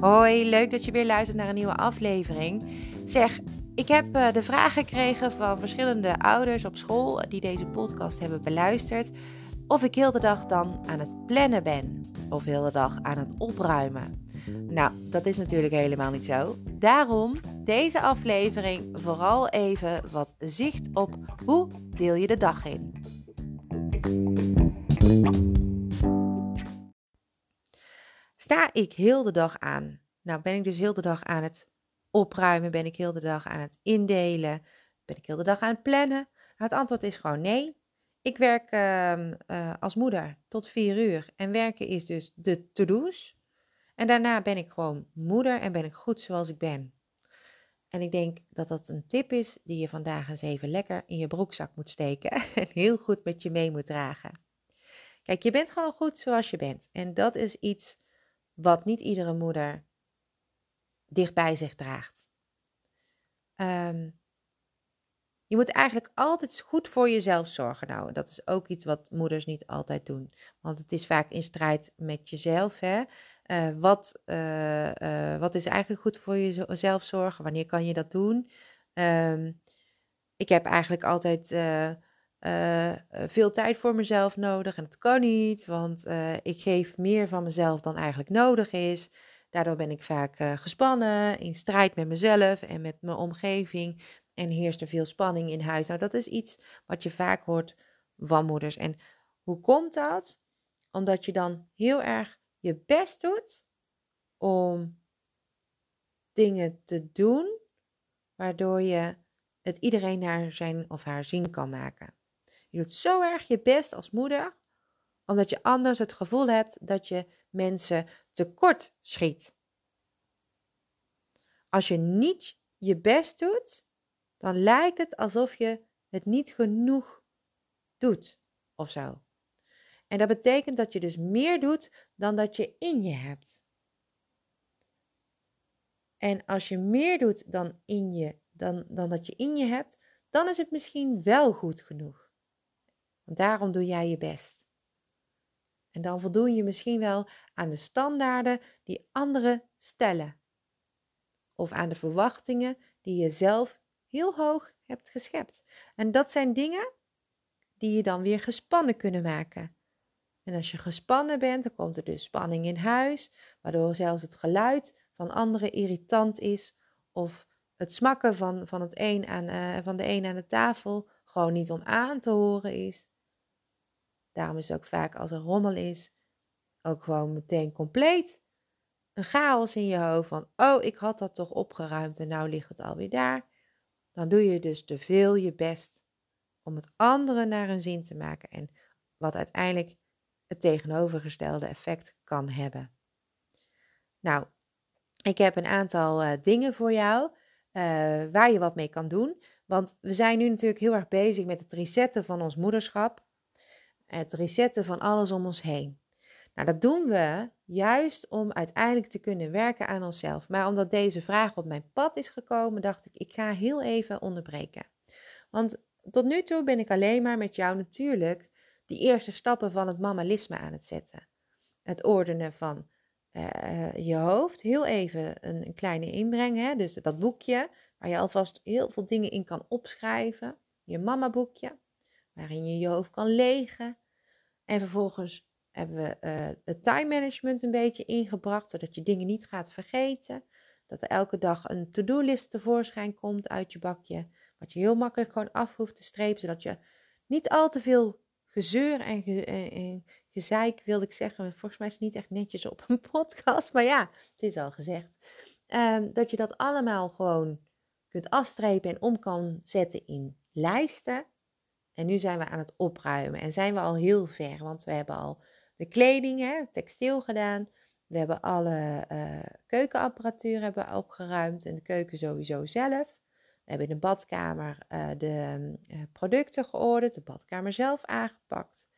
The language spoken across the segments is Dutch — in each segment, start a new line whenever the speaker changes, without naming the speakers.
Hoi, leuk dat je weer luistert naar een nieuwe aflevering. Zeg, ik heb uh, de vraag gekregen van verschillende ouders op school die deze podcast hebben beluisterd. Of ik heel de dag dan aan het plannen ben. Of heel de dag aan het opruimen. Nou, dat is natuurlijk helemaal niet zo. Daarom deze aflevering vooral even wat zicht op hoe deel je de dag in. Sta ik heel de dag aan? Nou, ben ik dus heel de dag aan het opruimen? Ben ik heel de dag aan het indelen? Ben ik heel de dag aan het plannen? het antwoord is gewoon nee. Ik werk uh, uh, als moeder tot vier uur en werken is dus de to-do's. En daarna ben ik gewoon moeder en ben ik goed zoals ik ben. En ik denk dat dat een tip is die je vandaag eens even lekker in je broekzak moet steken en heel goed met je mee moet dragen. Kijk, je bent gewoon goed zoals je bent. En dat is iets wat niet iedere moeder dicht bij zich draagt. Um, je moet eigenlijk altijd goed voor jezelf zorgen. Nou, dat is ook iets wat moeders niet altijd doen. Want het is vaak in strijd met jezelf. Hè? Uh, wat, uh, uh, wat is eigenlijk goed voor jezelf zorgen? Wanneer kan je dat doen? Um, ik heb eigenlijk altijd veel tijd voor mezelf nodig. En dat kan niet, want ik geef meer van mezelf dan eigenlijk nodig is. Daardoor ben ik vaak gespannen, in strijd met mezelf en met mijn omgeving en heerst er veel spanning in huis. Nou, dat is iets wat je vaak hoort van moeders. En hoe komt dat? Omdat je dan heel erg je best doet om dingen te doen waardoor je het iedereen naar zijn of haar zin kan maken. Je doet zo erg je best als moeder, omdat je anders het gevoel hebt dat je mensen tekort schiet. Als je niet je best doet, dan lijkt het alsof je het niet genoeg doet of zo. En dat betekent dat je dus meer doet dan dat je in je hebt. En als je meer doet dan, in je, dan, dan dat je in je hebt, dan is het misschien wel goed genoeg. Want daarom doe jij je best. En dan voldoen je misschien wel aan de standaarden die anderen stellen. Of aan de verwachtingen die je zelf heel hoog hebt geschept. En dat zijn dingen die je dan weer gespannen kunnen maken. En als je gespannen bent, dan komt er dus spanning in huis, waardoor zelfs het geluid van anderen irritant is of het smakken van, van, het een aan, uh, van de een aan de tafel gewoon niet om aan te horen is. Daarom is het ook vaak als er rommel is, ook gewoon meteen compleet een chaos in je hoofd van, oh, ik had dat toch opgeruimd en nou ligt het alweer daar dan doe je dus te veel je best om het andere naar een zin te maken en wat uiteindelijk het tegenovergestelde effect kan hebben. Nou, ik heb een aantal uh, dingen voor jou uh, waar je wat mee kan doen. Want we zijn nu natuurlijk heel erg bezig met het resetten van ons moederschap. Het resetten van alles om ons heen. Nou, dat doen we juist om uiteindelijk te kunnen werken aan onszelf. Maar omdat deze vraag op mijn pad is gekomen, dacht ik, ik ga heel even onderbreken. Want tot nu toe ben ik alleen maar met jou natuurlijk die eerste stappen van het mammalisme aan het zetten. Het ordenen van uh, je hoofd, heel even een, een kleine inbreng, hè? dus dat boekje waar je alvast heel veel dingen in kan opschrijven. Je mama boekje, waarin je je hoofd kan legen. En vervolgens hebben we uh, het time management een beetje ingebracht, zodat je dingen niet gaat vergeten. Dat er elke dag een to-do-list tevoorschijn komt uit je bakje, wat je heel makkelijk gewoon af hoeft te strepen, zodat je niet al te veel gezeur en, ge, en, gezeik, wilde ik zeggen. Volgens mij is het niet echt netjes op een podcast, maar ja, het is al gezegd. Um, dat je dat allemaal gewoon kunt afstrepen en om kan zetten in lijsten. En nu zijn we aan het opruimen en zijn we al heel ver, want we hebben al de kleding, hè, textiel gedaan. We hebben alle uh, keukenapparatuur hebben opgeruimd en de keuken sowieso zelf. We hebben in de badkamer uh, de uh, producten georderd, de badkamer zelf aangepakt.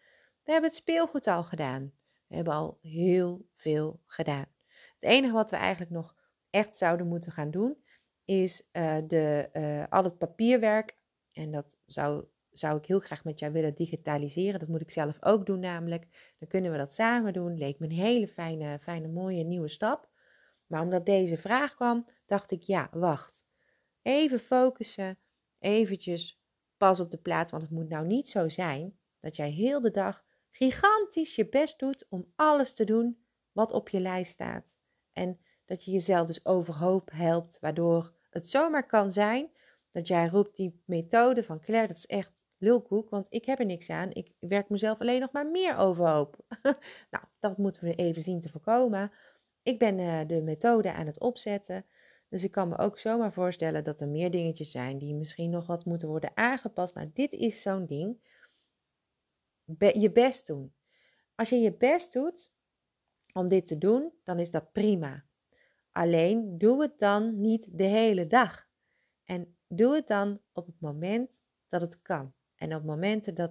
We hebben het speelgoed al gedaan. We hebben al heel veel gedaan. Het enige wat we eigenlijk nog echt zouden moeten gaan doen, is de, al het papierwerk. En dat zou zou ik heel graag met jou willen digitaliseren. Dat moet ik zelf ook doen namelijk. Dan kunnen we dat samen doen. Leek me een hele fijne, fijne mooie nieuwe stap. Maar omdat deze vraag kwam, dacht ik, ja, wacht. Even focussen, eventjes pas op de plaats, want het moet nou niet zo zijn dat jij heel de dag gigantisch je best doet om alles te doen wat op je lijst staat. En dat je jezelf dus overhoop helpt, waardoor het zomaar kan zijn dat jij roept die methode van Claire, dat is echt lulkoek, want ik heb er niks aan. Ik werk mezelf alleen nog maar meer overhoop. nou, dat moeten we even zien te voorkomen. Ik ben uh, de methode aan het opzetten. Dus ik kan me ook zomaar voorstellen dat er meer dingetjes zijn die misschien nog wat moeten worden aangepast. Nou, dit is zo'n ding. je best doen. Als je je best doet om dit te doen, dan is dat prima. Alleen doe het dan niet de hele dag. En doe het dan op het moment dat het kan. En op momenten dat,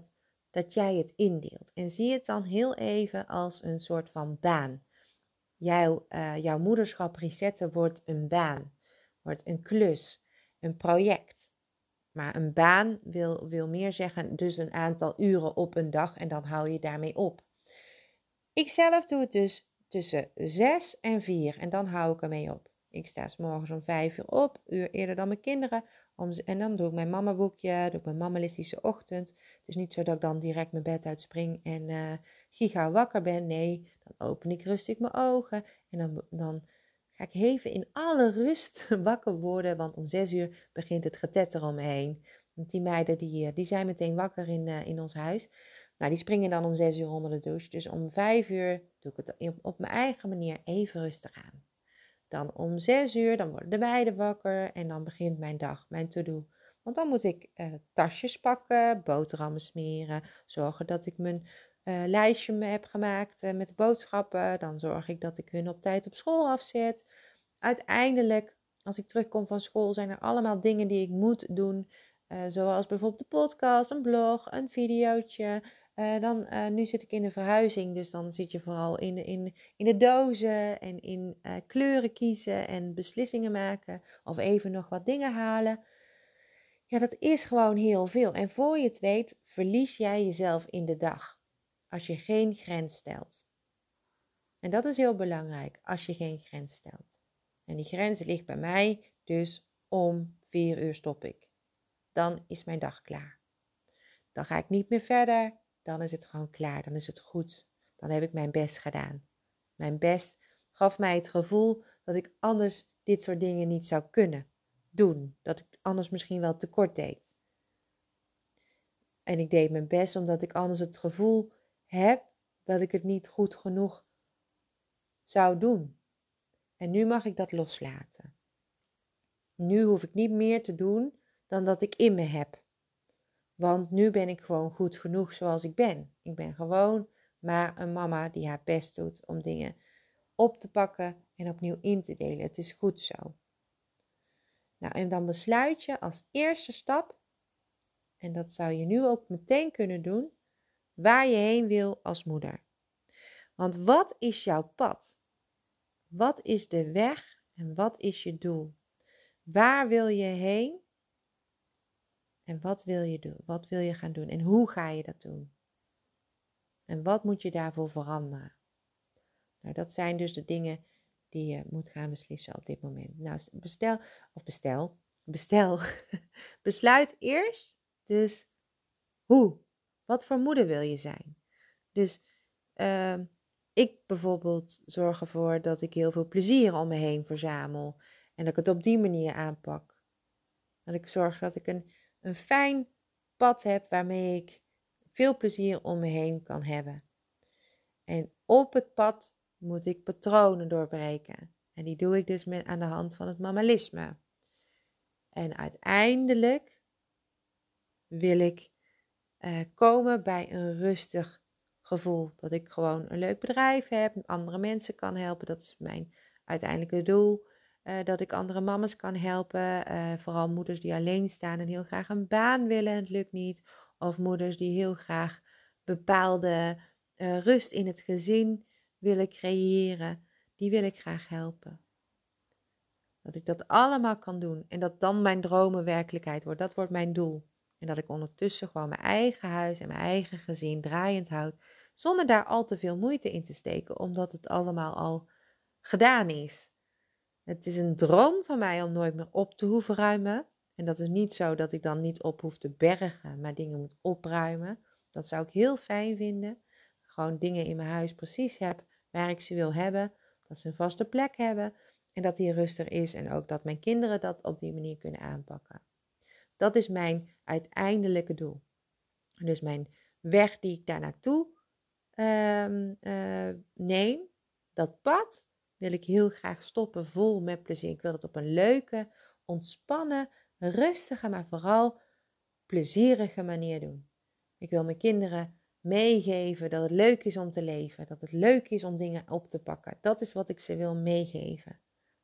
dat jij het indeelt. En zie het dan heel even als een soort van baan. Jouw, uh, jouw moederschap resetten wordt een baan, wordt een klus, een project. Maar een baan wil, wil meer zeggen, dus een aantal uren op een dag en dan hou je daarmee op. Ik zelf doe het dus tussen 6 en 4 en dan hou ik ermee op. Ik sta s morgens om 5 uur op, uur eerder dan mijn kinderen. Om, en dan doe ik mijn mama boekje, doe ik mijn mammalistische ochtend. Het is niet zo dat ik dan direct mijn bed uitspring en uh, giga wakker ben. Nee, dan open ik rustig mijn ogen en dan, dan ga ik even in alle rust wakker worden. Want om 6 uur begint het getetter om me heen. Want die meiden die, eh, die zijn meteen wakker in, uh, in ons huis. Nou, die springen dan om 6 uur onder de douche. Dus om 5 uur doe ik het op mijn eigen manier even rustig aan. Dan om zes uur, dan worden de meiden wakker en dan begint mijn dag, mijn to-do. Want dan moet ik uh, tasjes pakken, boterhammen smeren, zorgen dat ik mijn uh, lijstje me heb gemaakt uh, met boodschappen. Dan zorg ik dat ik hun op tijd op school afzet. Uiteindelijk, als ik terugkom van school, zijn er allemaal dingen die ik moet doen. zoals bijvoorbeeld de podcast, een blog, een videootje, uh, dan, uh, nu zit ik in de verhuizing, dus dan zit je vooral in in, in de dozen en in uh, kleuren kiezen en beslissingen maken of even nog wat dingen halen. Ja, dat is gewoon heel veel. En voor je het weet, verlies jij jezelf in de dag als je geen grens stelt. En dat is heel belangrijk als je geen grens stelt. En die grens ligt bij mij, dus om vier uur stop ik. Dan is mijn dag klaar. Dan ga ik niet meer verder dan is het gewoon klaar, dan is het goed. Dan heb ik mijn best gedaan. Mijn best gaf mij het gevoel dat ik anders dit soort dingen niet zou kunnen doen, dat ik anders misschien wel tekort deed. En ik deed mijn best omdat ik anders het gevoel heb dat ik het niet goed genoeg zou doen. En nu mag ik dat loslaten. Nu hoef ik niet meer te doen dan dat ik in me heb. Want nu ben ik gewoon goed genoeg zoals ik ben. Ik ben gewoon maar een mama die haar best doet om dingen op te pakken en opnieuw in te delen. Het is goed zo. Nou, en dan besluit je als eerste stap, en dat zou je nu ook meteen kunnen doen, waar je heen wil als moeder. Want wat is jouw pad? Wat is de weg en wat is je doel? Waar wil je heen en wat wil je doen? Wat wil je gaan doen? En hoe ga je dat doen? En wat moet je daarvoor veranderen? Nou, dat zijn dus de dingen die je moet gaan beslissen op dit moment. Nou, bestel, of bestel, bestel, besluit eerst dus hoe. Wat voor moeder wil je zijn? Dus uh, ik bijvoorbeeld zorg ervoor dat ik heel veel plezier om me heen verzamel. En dat ik het op die manier aanpak. Dat ik zorg dat ik een een fijn pad heb waarmee ik veel plezier om me heen kan hebben. En op het pad moet ik patronen doorbreken. En die doe ik dus met, aan de hand van het mammalisme. En uiteindelijk wil ik uh, komen bij een rustig gevoel. Dat ik gewoon een leuk bedrijf heb, andere mensen kan helpen. Dat is mijn uiteindelijke doel. Uh, dat ik andere mama's kan helpen. Uh, vooral moeders die alleen staan en heel graag een baan willen en het lukt niet. Of moeders die heel graag bepaalde uh, rust in het gezin willen creëren. Die wil ik graag helpen. Dat ik dat allemaal kan doen en dat dan mijn dromen werkelijkheid wordt. Dat wordt mijn doel. En dat ik ondertussen gewoon mijn eigen huis en mijn eigen gezin draaiend houd. Zonder daar al te veel moeite in te steken, omdat het allemaal al gedaan is. Het is een droom van mij om nooit meer op te hoeven ruimen. En dat is niet zo dat ik dan niet op hoef te bergen, maar dingen moet opruimen. Dat zou ik heel fijn vinden. Gewoon dingen in mijn huis precies heb waar ik ze wil hebben. Dat ze een vaste plek hebben en dat die rustig is. En ook dat mijn kinderen dat op die manier kunnen aanpakken. Dat is mijn uiteindelijke doel. Dus mijn weg die ik daar naartoe um, neem, dat pad, wil ik heel graag stoppen vol met plezier. Ik wil het op een leuke, ontspannen, rustige, maar vooral plezierige manier doen. Ik wil mijn kinderen meegeven dat het leuk is om te leven, dat het leuk is om dingen op te pakken. Dat is wat ik ze wil meegeven.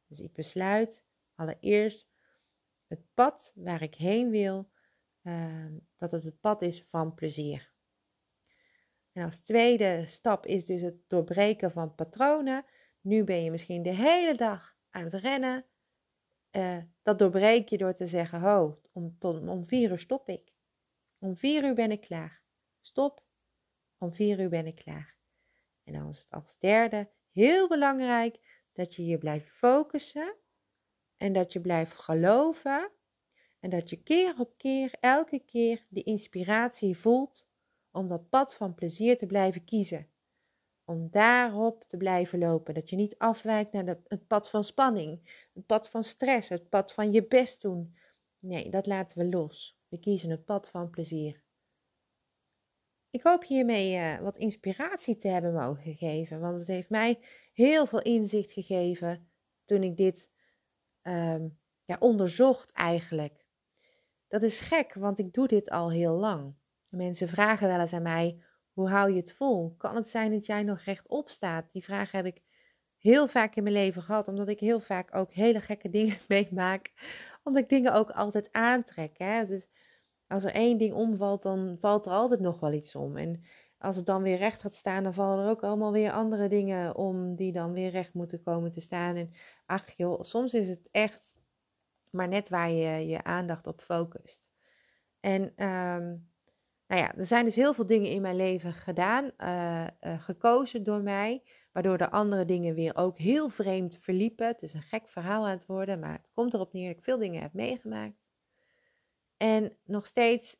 Dus ik besluit allereerst het pad waar ik heen wil, uh, dat het het pad is van plezier. En als tweede stap is dus het doorbreken van patronen. Nu ben je misschien de hele dag aan het rennen. Uh, dat doorbreek je door te zeggen: Ho, om, om vier uur stop ik. Om vier uur ben ik klaar. Stop. Om vier uur ben ik klaar. En dan is het als derde heel belangrijk dat je je blijft focussen en dat je blijft geloven en dat je keer op keer, elke keer de inspiratie voelt om dat pad van plezier te blijven kiezen. Om daarop te blijven lopen. Dat je niet afwijkt naar het pad van spanning, het pad van stress, het pad van je best doen. Nee, dat laten we los. We kiezen het pad van plezier. Ik hoop hiermee uh, wat inspiratie te hebben mogen geven, want het heeft mij heel veel inzicht gegeven toen ik dit um, ja, onderzocht eigenlijk. Dat is gek, want ik doe dit al heel lang. Mensen vragen wel eens aan mij: hoe hou je het vol? Kan het zijn dat jij nog rechtop staat? Die vraag heb ik heel vaak in mijn leven gehad, omdat ik heel vaak ook hele gekke dingen meemaak. Omdat ik dingen ook altijd aantrek. Hè? Dus als er één ding omvalt, dan valt er altijd nog wel iets om. En als het dan weer recht gaat staan, dan vallen er ook allemaal weer andere dingen om die dan weer recht moeten komen te staan. En ach joh, soms is het echt maar net waar je je aandacht op focust. En um, nou ja, er zijn dus heel veel dingen in mijn leven gedaan, uh, uh, gekozen door mij, waardoor de andere dingen weer ook heel vreemd verliepen. Het is een gek verhaal aan het worden, maar het komt erop neer dat ik veel dingen heb meegemaakt. En nog steeds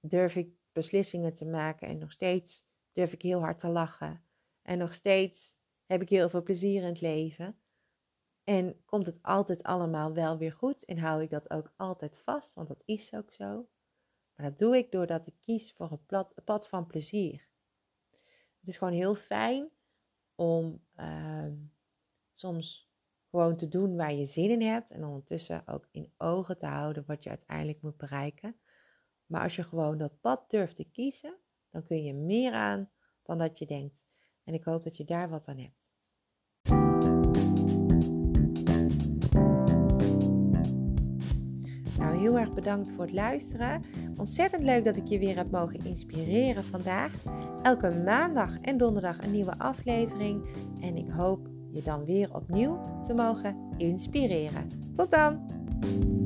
durf ik beslissingen te maken en nog steeds durf ik heel hard te lachen. En nog steeds heb ik heel veel plezier in het leven. En komt het altijd allemaal wel weer goed en hou ik dat ook altijd vast, want dat is ook zo. Maar dat doe ik doordat ik kies voor een pad, pad van plezier. Het is gewoon heel fijn om uh, soms gewoon te doen waar je zin in hebt en ondertussen ook in ogen te houden wat je uiteindelijk moet bereiken. Maar als je gewoon dat pad durft te kiezen, dan kun je meer aan dan dat je denkt. En ik hoop dat je daar wat aan hebt. Heel erg bedankt voor het luisteren. Ontzettend leuk dat ik je weer heb mogen inspireren vandaag. Elke maandag en donderdag een nieuwe aflevering. En ik hoop je dan weer opnieuw te mogen inspireren. Tot dan!